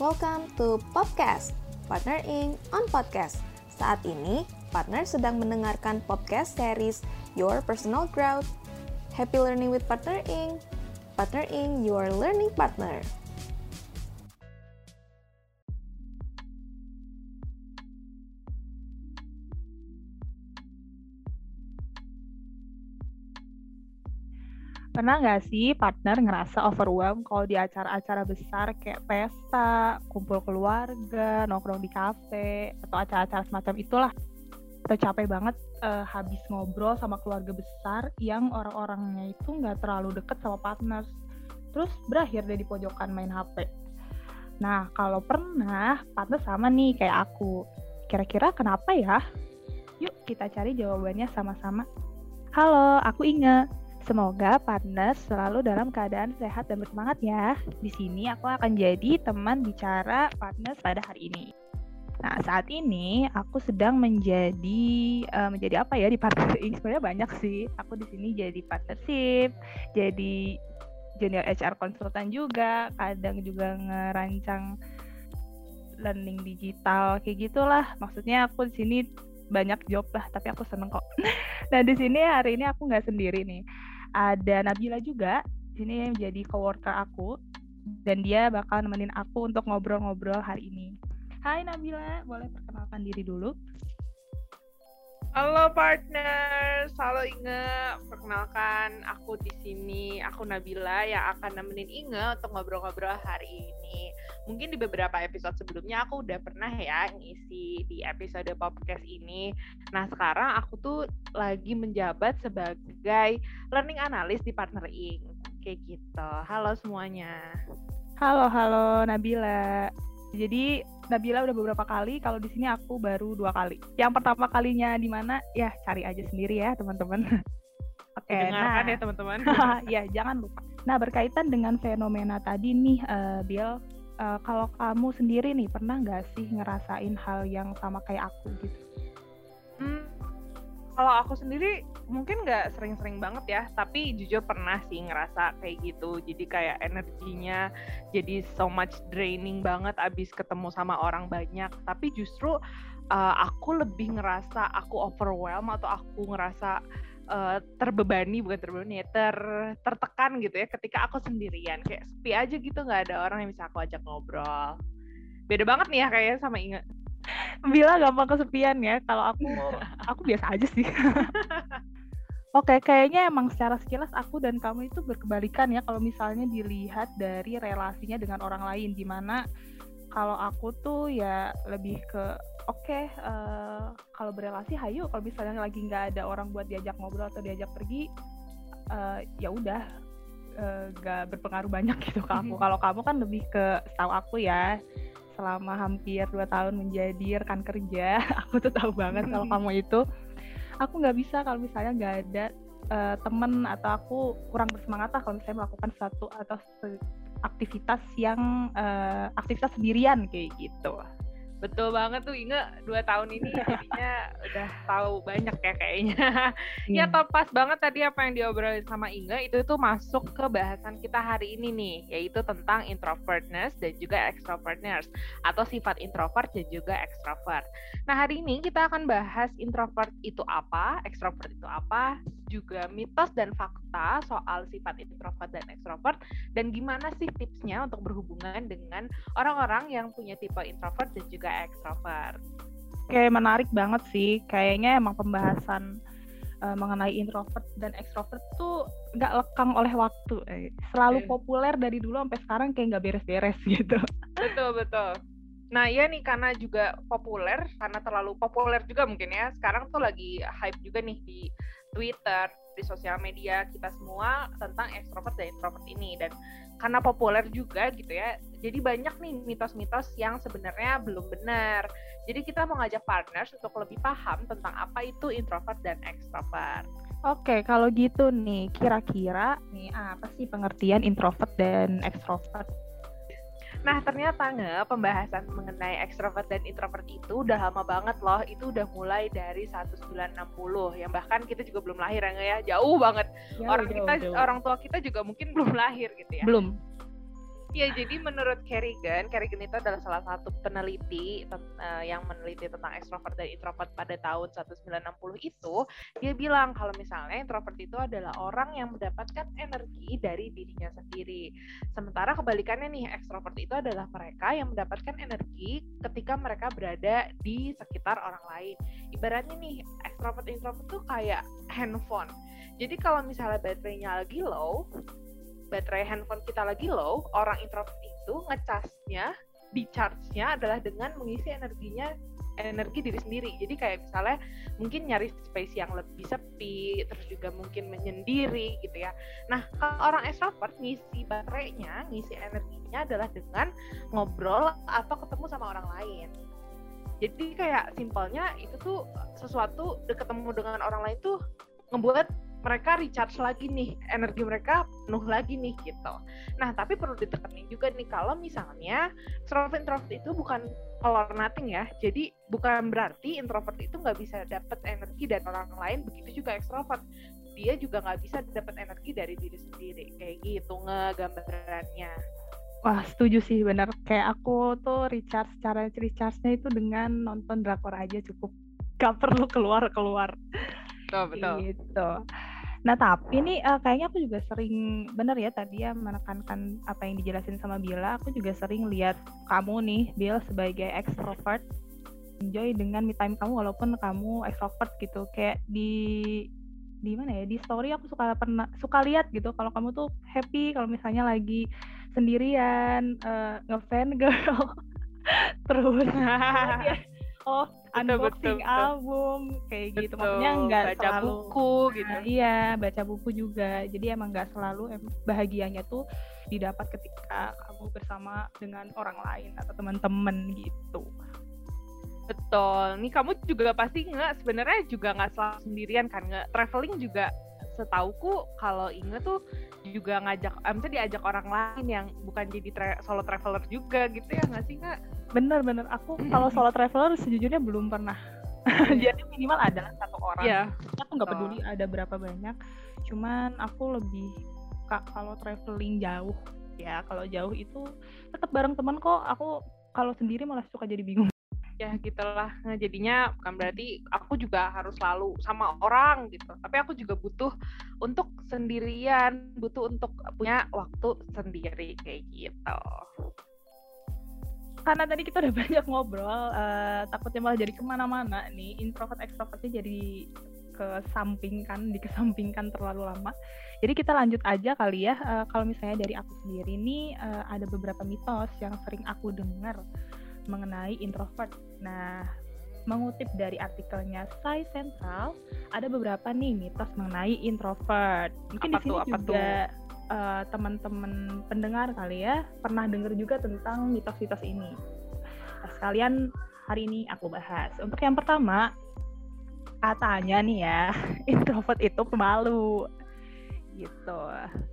Welcome to Podcast, Partnering on Podcast. Saat ini, partner sedang mendengarkan podcast series Your Personal Growth. Happy learning with Partner Inc. Partner Inc. Your learning partner. Pernah nggak sih partner ngerasa overwhelmed kalau di acara-acara besar kayak pesta, kumpul keluarga, nongkrong di kafe, atau acara-acara semacam itulah. Atau capek banget uh, habis ngobrol sama keluarga besar yang orang-orangnya itu nggak terlalu deket sama partner. Terus berakhir deh di pojokan main HP. Nah, kalau pernah, partner sama nih kayak aku. Kira-kira kenapa ya? Yuk kita cari jawabannya sama-sama. Halo, aku Inge. Semoga partner selalu dalam keadaan sehat dan bersemangat ya. Di sini aku akan jadi teman bicara partner pada hari ini. Nah, saat ini aku sedang menjadi uh, menjadi apa ya di partner ini sebenarnya banyak sih. Aku di sini jadi partnership, jadi junior HR konsultan juga, kadang juga ngerancang learning digital kayak gitulah. Maksudnya aku di sini banyak job lah, tapi aku seneng kok. Nah di sini hari ini aku nggak sendiri nih ada Nabila juga sini yang menjadi coworker aku dan dia bakal nemenin aku untuk ngobrol-ngobrol hari ini. Hai Nabila, boleh perkenalkan diri dulu? Halo partners, halo Inge. Perkenalkan aku di sini, aku Nabila yang akan nemenin Inge untuk ngobrol-ngobrol hari ini. Mungkin di beberapa episode sebelumnya aku udah pernah ya ngisi di episode podcast ini. Nah sekarang aku tuh lagi menjabat sebagai learning analyst di Partner Ing. Kayak gitu. Halo semuanya. Halo, halo Nabila. Jadi Nabila udah beberapa kali, kalau di sini aku baru dua kali. Yang pertama kalinya di mana? Ya cari aja sendiri ya teman-teman. Oke, okay, nah ya teman-teman. ya jangan lupa. Nah berkaitan dengan fenomena tadi nih, uh, Bill, uh, kalau kamu sendiri nih pernah nggak sih ngerasain hal yang sama kayak aku gitu? Kalau aku sendiri mungkin nggak sering-sering banget ya, tapi jujur pernah sih ngerasa kayak gitu. Jadi kayak energinya jadi so much draining banget abis ketemu sama orang banyak. Tapi justru uh, aku lebih ngerasa aku overwhelmed atau aku ngerasa uh, terbebani bukan terbebani ya ter tertekan gitu ya ketika aku sendirian kayak sepi aja gitu nggak ada orang yang bisa aku ajak ngobrol beda banget nih ya kayaknya sama Bila gampang kesepian ya. Kalau aku aku biasa aja sih. Oke, kayaknya emang secara sekilas aku dan kamu itu berkebalikan ya kalau misalnya dilihat dari relasinya dengan orang lain di mana kalau aku tuh ya lebih ke oke okay, uh, eh, kalau berelasi hayu kalau misalnya lagi nggak ada orang buat diajak ngobrol atau diajak pergi uh, ya udah uh, nggak berpengaruh banyak gitu ke aku. Kalau kamu kan lebih ke tahu aku ya selama hampir dua tahun menjadi rekan kerja aku tuh tahu banget kalau kamu itu. Aku nggak bisa kalau misalnya nggak ada uh, temen atau aku kurang bersemangat lah kalau misalnya melakukan satu atau aktivitas yang uh, aktivitas sendirian kayak gitu Betul banget tuh Inge dua tahun ini jadinya udah tahu banyak ya kayaknya. Yeah. ya pas banget tadi apa yang diobrolin sama Inge itu tuh masuk ke bahasan kita hari ini nih yaitu tentang introvertness dan juga extrovertness atau sifat introvert dan juga extrovert. Nah hari ini kita akan bahas introvert itu apa, extrovert itu apa, juga mitos dan fakta soal sifat introvert dan extrovert dan gimana sih tipsnya untuk berhubungan dengan orang-orang yang punya tipe introvert dan juga extrovert. Kayak menarik banget sih, kayaknya emang pembahasan uh, mengenai introvert dan extrovert tuh nggak lekang oleh waktu, eh. selalu okay. populer dari dulu sampai sekarang kayak nggak beres-beres gitu. Betul betul. Nah iya nih karena juga populer, karena terlalu populer juga mungkin ya. Sekarang tuh lagi hype juga nih di Twitter, di sosial media kita semua tentang extrovert dan introvert ini. Dan karena populer juga gitu ya jadi banyak nih mitos-mitos yang sebenarnya belum benar. Jadi kita mau ngajak partners untuk lebih paham tentang apa itu introvert dan extrovert Oke, kalau gitu nih, kira-kira nih apa sih pengertian introvert dan extrovert? Nah ternyata nge pembahasan mengenai ekstrovert dan introvert itu udah lama banget loh. Itu udah mulai dari 1960 yang bahkan kita juga belum lahir ya, ya. jauh banget. Jauh, orang jauh, kita jauh. orang tua kita juga mungkin belum lahir gitu ya. Belum. Ya, jadi menurut Kerrigan, Kerrigan itu adalah salah satu peneliti uh, yang meneliti tentang ekstrovert dan introvert pada tahun 1960 itu, dia bilang kalau misalnya introvert itu adalah orang yang mendapatkan energi dari dirinya sendiri. Sementara kebalikannya nih, ekstrovert itu adalah mereka yang mendapatkan energi ketika mereka berada di sekitar orang lain. Ibaratnya nih, ekstrovert introvert tuh kayak handphone. Jadi kalau misalnya baterainya lagi low, baterai handphone kita lagi low, orang introvert itu ngecasnya, di charge-nya adalah dengan mengisi energinya energi diri sendiri. Jadi kayak misalnya mungkin nyari space yang lebih sepi, terus juga mungkin menyendiri gitu ya. Nah, kalau orang extrovert ngisi baterainya, ngisi energinya adalah dengan ngobrol atau ketemu sama orang lain. Jadi kayak simpelnya itu tuh sesuatu ketemu dengan orang lain tuh ngebuat mereka recharge lagi nih energi mereka penuh lagi nih gitu. Nah tapi perlu ditekanin juga nih kalau misalnya extrovert introvert itu bukan all or nothing ya. Jadi bukan berarti introvert itu nggak bisa dapat energi dari orang lain. Begitu juga extrovert dia juga nggak bisa dapat energi dari diri sendiri kayak gitu ngegambarannya. Wah setuju sih bener kayak aku tuh recharge cara recharge-nya itu dengan nonton drakor aja cukup gak perlu keluar keluar betul betul. Gitu. Nah tapi nih uh, kayaknya aku juga sering bener ya tadi ya menekankan apa yang dijelasin sama Bila aku juga sering lihat kamu nih Bill sebagai extrovert enjoy dengan me time kamu walaupun kamu extrovert gitu. Kayak di di mana ya di story aku suka pernah suka lihat gitu kalau kamu tuh happy kalau misalnya lagi sendirian uh, ngefan girl terus. Oh unboxing betul, betul. album kayak gitu. betul. maksudnya nggak baca selalu buku gitu nah, iya baca buku juga jadi emang nggak selalu em bahagianya tuh didapat ketika kamu bersama dengan orang lain atau teman-teman gitu betul nih kamu juga pasti nggak sebenarnya juga nggak selalu sendirian kan nggak traveling juga setauku kalau Inge tuh juga ngajak, misalnya diajak orang lain yang bukan jadi tra solo traveler juga gitu ya nggak sih nggak? Bener-bener, aku kalau solo traveler sejujurnya belum pernah. jadi minimal ada satu orang. Iya. Aku nggak peduli ada berapa banyak. Cuman aku lebih kak kalau traveling jauh ya kalau jauh itu tetap bareng teman kok. Aku kalau sendiri malah suka jadi bingung ya gitulah. Nah, jadinya bukan berarti aku juga harus selalu sama orang gitu. Tapi aku juga butuh untuk sendirian butuh untuk punya waktu sendiri kayak gitu. Karena tadi kita udah banyak ngobrol uh, takutnya malah jadi ke mana-mana nih. Introvert extrovertnya jadi kesampingkan dikesampingkan terlalu lama. Jadi kita lanjut aja kali ya. Uh, kalau misalnya dari aku sendiri nih uh, ada beberapa mitos yang sering aku dengar mengenai introvert. Nah, mengutip dari artikelnya Sai Central, ada beberapa nih mitos mengenai introvert. Mungkin apa di sini tuh, juga uh, teman-teman pendengar kali ya pernah dengar juga tentang mitos-mitos ini. Nah, sekalian hari ini aku bahas. Untuk yang pertama, katanya nih ya, introvert itu pemalu. Gitu.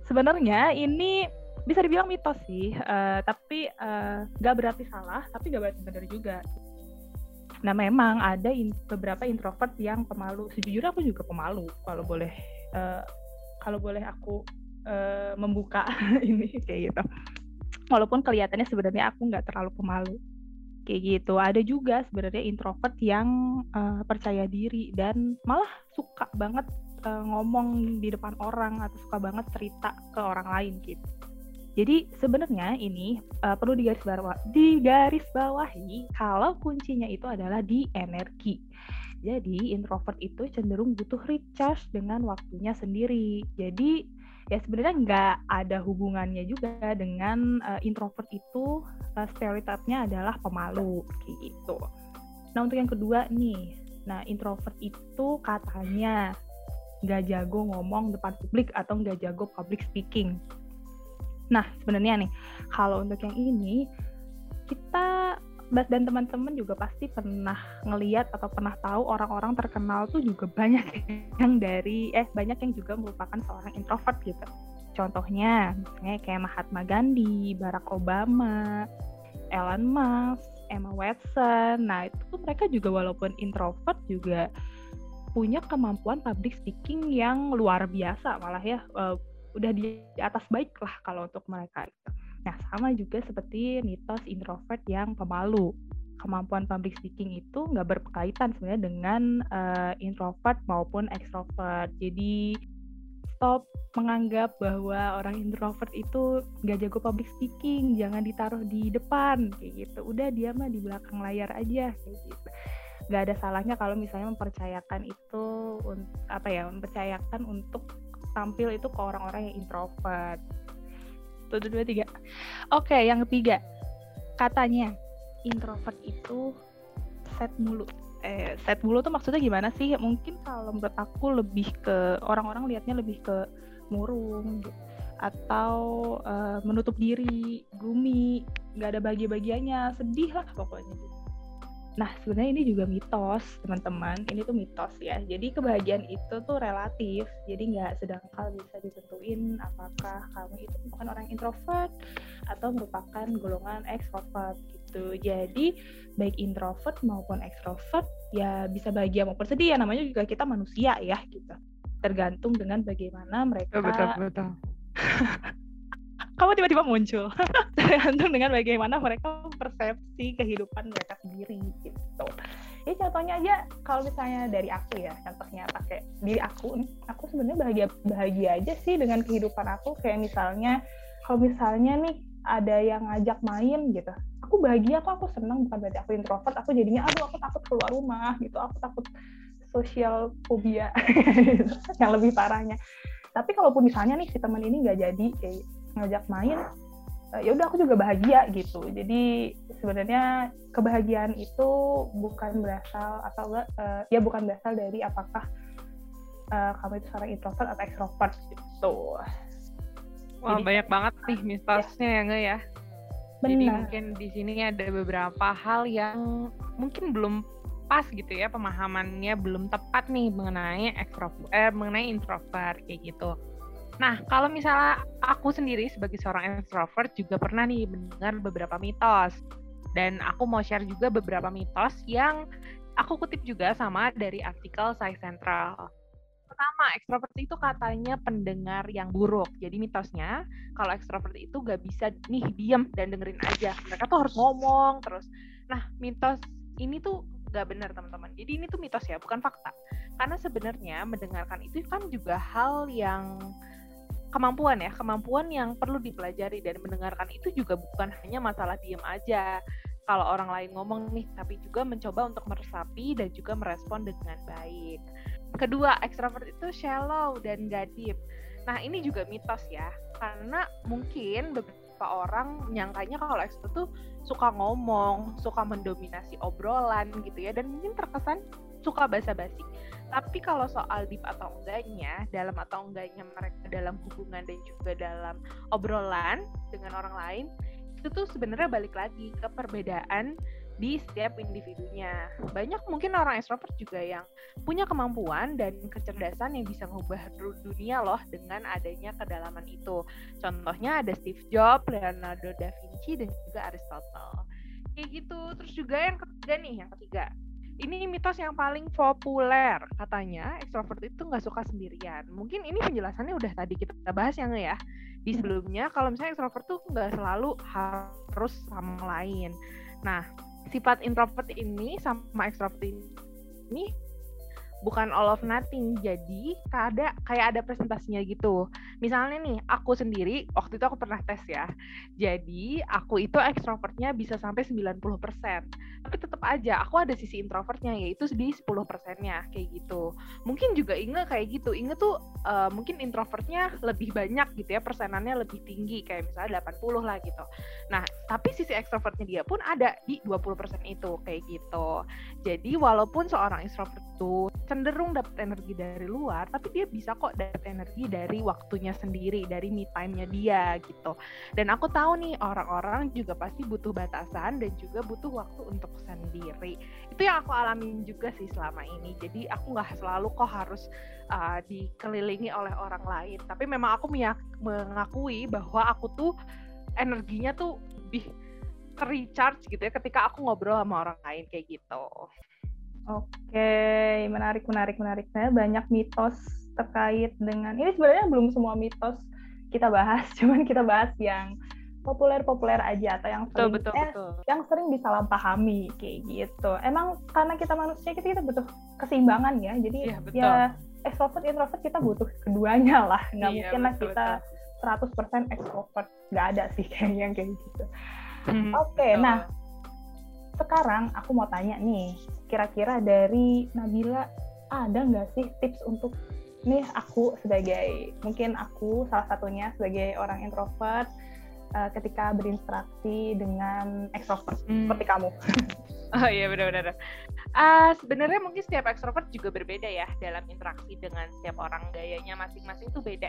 Sebenarnya ini bisa dibilang mitos sih, uh, tapi uh, gak berarti salah, tapi gak berarti benar juga. Nah memang ada in beberapa introvert yang pemalu. Sejujurnya aku juga pemalu kalau boleh uh, kalau boleh aku uh, membuka ini kayak gitu. Walaupun kelihatannya sebenarnya aku nggak terlalu pemalu kayak gitu. Ada juga sebenarnya introvert yang uh, percaya diri dan malah suka banget uh, ngomong di depan orang atau suka banget cerita ke orang lain gitu. Jadi sebenarnya ini uh, perlu digaris bawah, digaris bawahi kalau kuncinya itu adalah di energi. Jadi introvert itu cenderung butuh recharge dengan waktunya sendiri. Jadi ya sebenarnya nggak ada hubungannya juga dengan uh, introvert itu uh, stereotipnya adalah pemalu gitu. Nah untuk yang kedua nih, nah introvert itu katanya nggak jago ngomong depan publik atau nggak jago public speaking. Nah, sebenarnya nih, kalau untuk yang ini, kita dan teman-teman juga pasti pernah ngeliat atau pernah tahu orang-orang terkenal tuh juga banyak yang dari eh banyak yang juga merupakan seorang introvert gitu. Contohnya misalnya kayak Mahatma Gandhi, Barack Obama, Elon Musk, Emma Watson. Nah, itu tuh mereka juga walaupun introvert juga punya kemampuan public speaking yang luar biasa malah ya udah di atas baik lah kalau untuk mereka gitu. Nah, sama juga seperti mitos introvert yang pemalu. Kemampuan public speaking itu nggak berkaitan sebenarnya dengan uh, introvert maupun extrovert. Jadi stop menganggap bahwa orang introvert itu nggak jago public speaking, jangan ditaruh di depan kayak gitu. Udah dia mah di belakang layar aja kayak gitu. Gak ada salahnya kalau misalnya mempercayakan itu apa ya, mempercayakan untuk tampil itu ke orang-orang yang introvert. Satu, dua, tiga. Oke, yang ketiga. Katanya introvert itu set mulut eh set mulu tuh maksudnya gimana sih? Mungkin kalau menurut aku lebih ke orang-orang lihatnya lebih ke murung atau uh, menutup diri, gloomy, nggak ada bahagia-bahagianya, sedih lah pokoknya gitu. Nah, sebenarnya ini juga mitos, teman-teman. Ini tuh mitos ya. Jadi kebahagiaan itu tuh relatif. Jadi nggak sedangkal bisa ditentuin apakah kamu itu bukan orang introvert atau merupakan golongan extrovert gitu. Jadi baik introvert maupun extrovert ya bisa bahagia maupun sedih ya. Namanya juga kita manusia ya gitu. Tergantung dengan bagaimana mereka betul, betul. kamu tiba-tiba muncul. Tergantung dengan bagaimana mereka persepsi kehidupan mereka sendiri gitu. Ya contohnya aja kalau misalnya dari aku ya contohnya pakai diri aku nih aku sebenarnya bahagia bahagia aja sih dengan kehidupan aku. Kayak misalnya kalau misalnya nih ada yang ngajak main gitu. Aku bahagia kok aku seneng. Bukan berarti aku introvert aku jadinya aduh aku takut keluar rumah gitu. Aku takut sosial fobia yang lebih parahnya. Tapi kalaupun misalnya nih si teman ini nggak jadi kayak ngajak main uh, ya udah aku juga bahagia gitu jadi sebenarnya kebahagiaan itu bukan berasal atau uh, ya bukan berasal dari apakah uh, kamu itu seorang introvert atau extrovert gitu Wah jadi, banyak banget nih mitosnya ya, ya nggak ya Benar. Jadi mungkin di sini ada beberapa hal yang mungkin belum pas gitu ya pemahamannya belum tepat nih mengenai extrovert eh, mengenai introvert kayak gitu. Nah, kalau misalnya aku sendiri sebagai seorang extrovert juga pernah nih mendengar beberapa mitos. Dan aku mau share juga beberapa mitos yang aku kutip juga sama dari artikel Science Central. Pertama, extrovert itu katanya pendengar yang buruk. Jadi mitosnya, kalau extrovert itu gak bisa nih diem dan dengerin aja. Mereka tuh harus ngomong terus. Nah, mitos ini tuh gak benar teman-teman. Jadi ini tuh mitos ya, bukan fakta. Karena sebenarnya mendengarkan itu kan juga hal yang kemampuan ya, kemampuan yang perlu dipelajari dan mendengarkan itu juga bukan hanya masalah diem aja. Kalau orang lain ngomong nih, tapi juga mencoba untuk meresapi dan juga merespon dengan baik. Kedua, ekstrovert itu shallow dan gak deep. Nah, ini juga mitos ya, karena mungkin beberapa orang menyangkanya kalau ekstrovert tuh suka ngomong, suka mendominasi obrolan gitu ya, dan mungkin terkesan suka basa-basi. Tapi kalau soal deep atau enggaknya, dalam atau enggaknya mereka dalam hubungan dan juga dalam obrolan dengan orang lain, itu tuh sebenarnya balik lagi ke perbedaan di setiap individunya. Banyak mungkin orang extrovert juga yang punya kemampuan dan kecerdasan yang bisa mengubah dunia loh dengan adanya kedalaman itu. Contohnya ada Steve Jobs, Leonardo da Vinci, dan juga Aristotle. Kayak gitu. Terus juga yang ketiga nih, yang ketiga ini mitos yang paling populer katanya. Ekstrovert itu nggak suka sendirian. Mungkin ini penjelasannya udah tadi kita bahas ya nggak ya. Di hmm. sebelumnya kalau misalnya ekstrovert tuh nggak selalu harus sama lain. Nah sifat introvert ini sama ekstrovert ini bukan all of nothing. Jadi ada kayak ada presentasinya gitu. Misalnya nih, aku sendiri waktu itu aku pernah tes ya. Jadi aku itu ekstrovertnya bisa sampai 90%. Tapi tetap aja aku ada sisi introvertnya yaitu di 10 persennya kayak gitu. Mungkin juga Inge kayak gitu. Inge tuh uh, mungkin introvertnya lebih banyak gitu ya, persenannya lebih tinggi kayak misalnya 80 lah gitu. Nah, tapi sisi ekstrovertnya dia pun ada di 20% itu kayak gitu. Jadi walaupun seorang introvert itu cenderung dapat energi dari luar, tapi dia bisa kok dapat energi dari waktunya sendiri, dari me time-nya dia gitu. Dan aku tahu nih orang-orang juga pasti butuh batasan dan juga butuh waktu untuk sendiri. Itu yang aku alamin juga sih selama ini. Jadi aku nggak selalu kok harus uh, dikelilingi oleh orang lain, tapi memang aku mengakui bahwa aku tuh energinya tuh lebih recharge gitu ya ketika aku ngobrol sama orang lain kayak gitu. Oke, menarik, menarik, menarik. Saya banyak mitos terkait dengan ini sebenarnya belum semua mitos kita bahas, cuman kita bahas yang populer-populer aja atau yang sering betul, betul, eh, betul. yang sering disalahpahami kayak gitu. Emang karena kita manusia kita, kita butuh keseimbangan ya. Jadi Iya, betul. ya extrovert introvert kita butuh keduanya lah. Nggak Iya, mungkin lah betul, kita 100% extrovert. Nggak ada sih kayaknya yang kayak gitu. Hmm, Oke, betul. nah sekarang aku mau tanya nih, kira-kira dari Nabila ada nggak sih tips untuk nih aku sebagai mungkin aku salah satunya sebagai orang introvert uh, ketika berinteraksi dengan extrovert Hmm. seperti kamu. Oh iya benar-benar. Ah sebenarnya mungkin setiap ekstrovert juga berbeda ya dalam interaksi dengan setiap orang gayanya masing-masing tuh beda.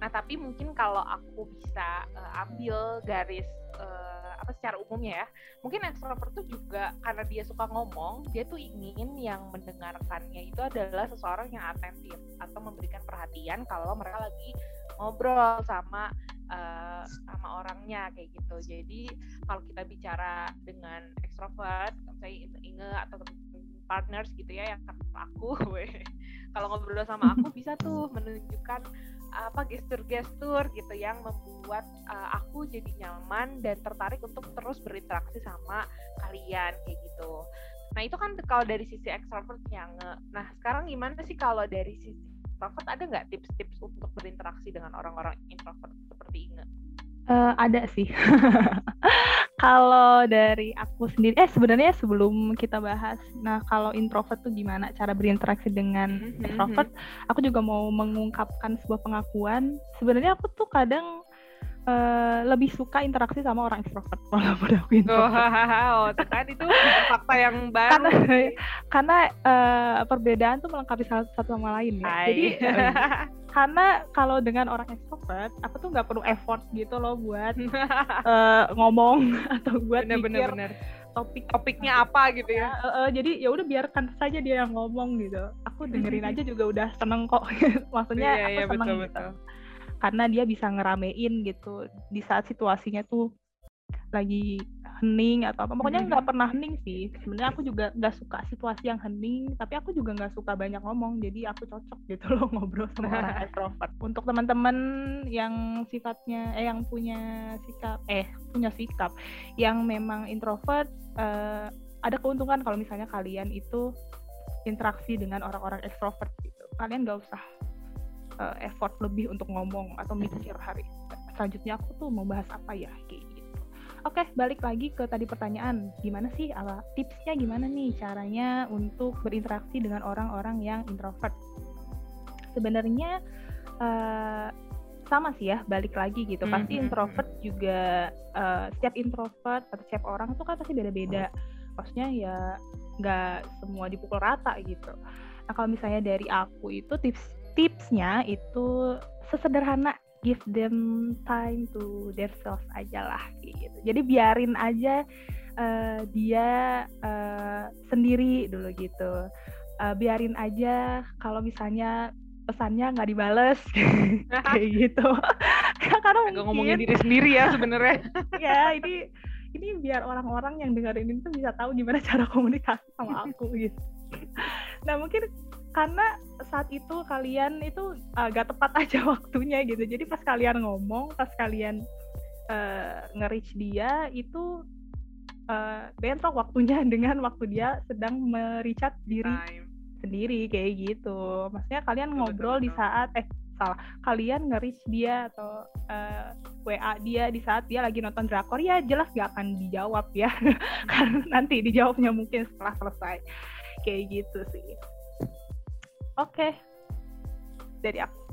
Nah tapi mungkin kalau aku bisa eh, ambil garis eh, apa secara umumnya ya, mungkin ekstrovert tuh juga karena dia suka ngomong, dia tuh ingin yang mendengarkannya itu adalah seseorang yang atentif atau memberikan perhatian kalau mereka lagi ngobrol sama eh, sama orangnya kayak gitu. Jadi kalau kita bicara dengan ekstrovert, misalnya Inge atau partners gitu ya yang aku, kalau ngobrol sama aku bisa tuh menunjukkan apa gestur-gestur gitu yang membuat uh, aku jadi nyaman dan tertarik untuk terus berinteraksi sama kalian kayak gitu. Nah itu kan kalau dari sisi ekstrovert yang Nah sekarang gimana sih kalau dari sisi introvert ada nggak tips-tips untuk berinteraksi dengan orang-orang introvert seperti Inge? Eh, ada sih. kalau dari aku sendiri, eh sebenarnya sebelum kita bahas, nah kalau introvert tuh gimana cara berinteraksi dengan Mhm, extrovert, aku juga mau mengungkapkan sebuah pengakuan. Sebenarnya aku tuh kadang eh, lebih suka interaksi sama orang extrovert walaupun aku Oh, introvert. oh tuh kan itu fakta yang baru. karena karena eh, perbedaan tuh melengkapi satu, satu sama lain ya. Hai. Jadi eh, karena kalau dengan orang extrovert, aku tuh nggak perlu effort gitu loh buat eh, ngomong atau buat bener bener mikir bener. topik Topiknya apa gitu ya. Eh, eh, jadi ya udah biarkan saja dia yang ngomong gitu. Aku dengerin aja juga udah seneng kok. Maksudnya Iya, aku iya, seneng betul, gitu. betul. Karena dia bisa ngeramein gitu di saat situasinya tuh lagi hening atau apa. Pokoknya Mhm. nggak pernah hening sih. Sebenarnya aku juga nggak suka situasi yang hening, tapi aku juga nggak suka banyak ngomong. Jadi aku cocok gitu loh ngobrol sama orang extrovert. Untuk teman-teman yang sifatnya eh yang punya sikap eh punya sikap yang memang introvert eh, ada keuntungan kalau misalnya kalian itu interaksi dengan orang-orang extrovert gitu. Kalian nggak usah eh, effort lebih untuk ngomong atau mikir hari selanjutnya aku tuh mau bahas apa ya kayak Oke, balik lagi ke tadi pertanyaan, gimana sih ala tipsnya gimana nih caranya untuk berinteraksi dengan orang-orang yang introvert? Sebenarnya eh, sama sih ya, balik lagi gitu. Pasti Mhm. introvert juga eh, setiap introvert atau setiap orang tuh kan pasti beda-beda. Maksudnya ya nggak semua dipukul rata gitu. Nah kalau misalnya dari aku itu tips-tipsnya itu sesederhana give them time to themselves aja lah gitu. Jadi biarin aja eh, dia eh, sendiri dulu gitu. Eh, biarin aja kalau misalnya pesannya nggak dibales kayak gitu. Karena Agak ngomongin mungkin diri sendiri ya sebenarnya. ya ini ini biar orang-orang yang dengerin ini tuh bisa tahu gimana cara komunikasi sama aku gitu. Nah mungkin karena saat itu kalian itu agak tepat aja waktunya gitu. Jadi pas kalian ngomong, pas kalian eh, nge-reach dia itu eh, bentrok waktunya dengan waktu dia sedang mericat diri Time. sendiri kayak gitu. Maksudnya kalian Betul, ngobrol betul, di saat eh salah kalian nge-reach dia atau eh, WA dia di saat dia lagi nonton drakor ya jelas gak akan dijawab ya karena nanti dijawabnya mungkin setelah selesai kayak gitu sih. Oke. Dari aku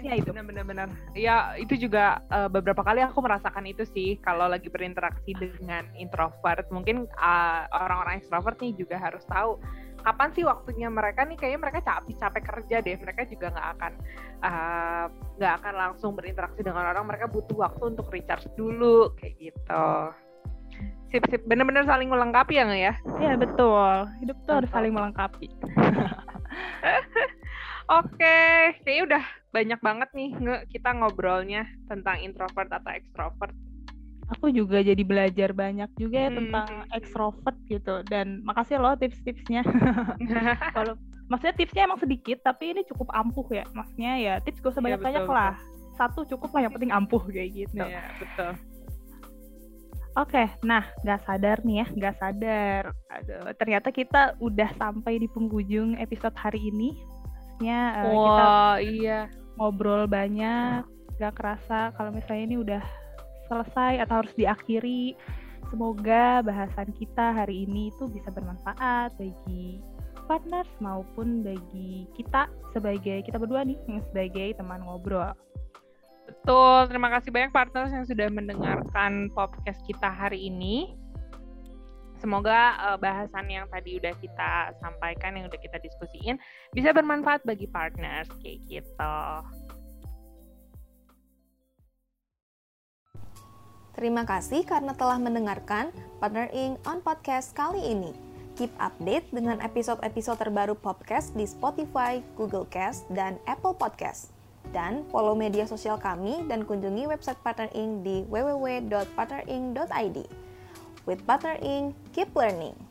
Ya, itu. benar-benar. Ya itu juga eh, beberapa kali aku merasakan itu sih kalau lagi berinteraksi dengan introvert. Mungkin eh, orang-orang extrovert nih juga harus tahu kapan sih waktunya mereka nih kayaknya mereka capek capek kerja deh. Mereka juga nggak akan eh, nggak akan langsung berinteraksi dengan orang. Mereka butuh waktu untuk recharge dulu kayak gitu. Sip sip, bener-bener saling melengkapi ya nggak ya? ya betul hidup tuh harus saling melengkapi. Oke, kayaknya udah banyak banget nih nge kita ngobrolnya tentang introvert atau extrovert. Aku juga jadi belajar banyak juga ya Hmm. tentang extrovert gitu dan makasih loh tips-tipsnya. Kalau maksudnya tipsnya emang sedikit tapi ini cukup ampuh ya. Maksudnya ya tips gak usah Iya, betul, lah. Satu cukup lah yang penting ampuh kayak gitu. Iya, betul. Oke, nah nggak sadar nih ya, nggak sadar. Aduh, ternyata kita udah sampai di penghujung episode hari ini. Ya, uh, kita iya. ngobrol banyak, nggak kerasa kalau misalnya ini udah selesai atau harus diakhiri. Semoga bahasan kita hari ini itu bisa bermanfaat bagi partners maupun bagi kita sebagai kita berdua nih sebagai teman ngobrol. Betul, terima kasih banyak partners yang sudah mendengarkan podcast kita hari ini. Semoga uh, bahasan yang tadi udah kita sampaikan, yang udah kita diskusiin, bisa bermanfaat bagi partners kayak gitu. Terima kasih karena telah mendengarkan Partner Inc. on podcast kali ini. Keep update dengan episode-episode terbaru podcast di Spotify, Google Cast, dan Apple Podcast. Dan follow media sosial kami dan kunjungi website Partner Inc. di www.partnerinc.id. With Partner Inc., keep learning.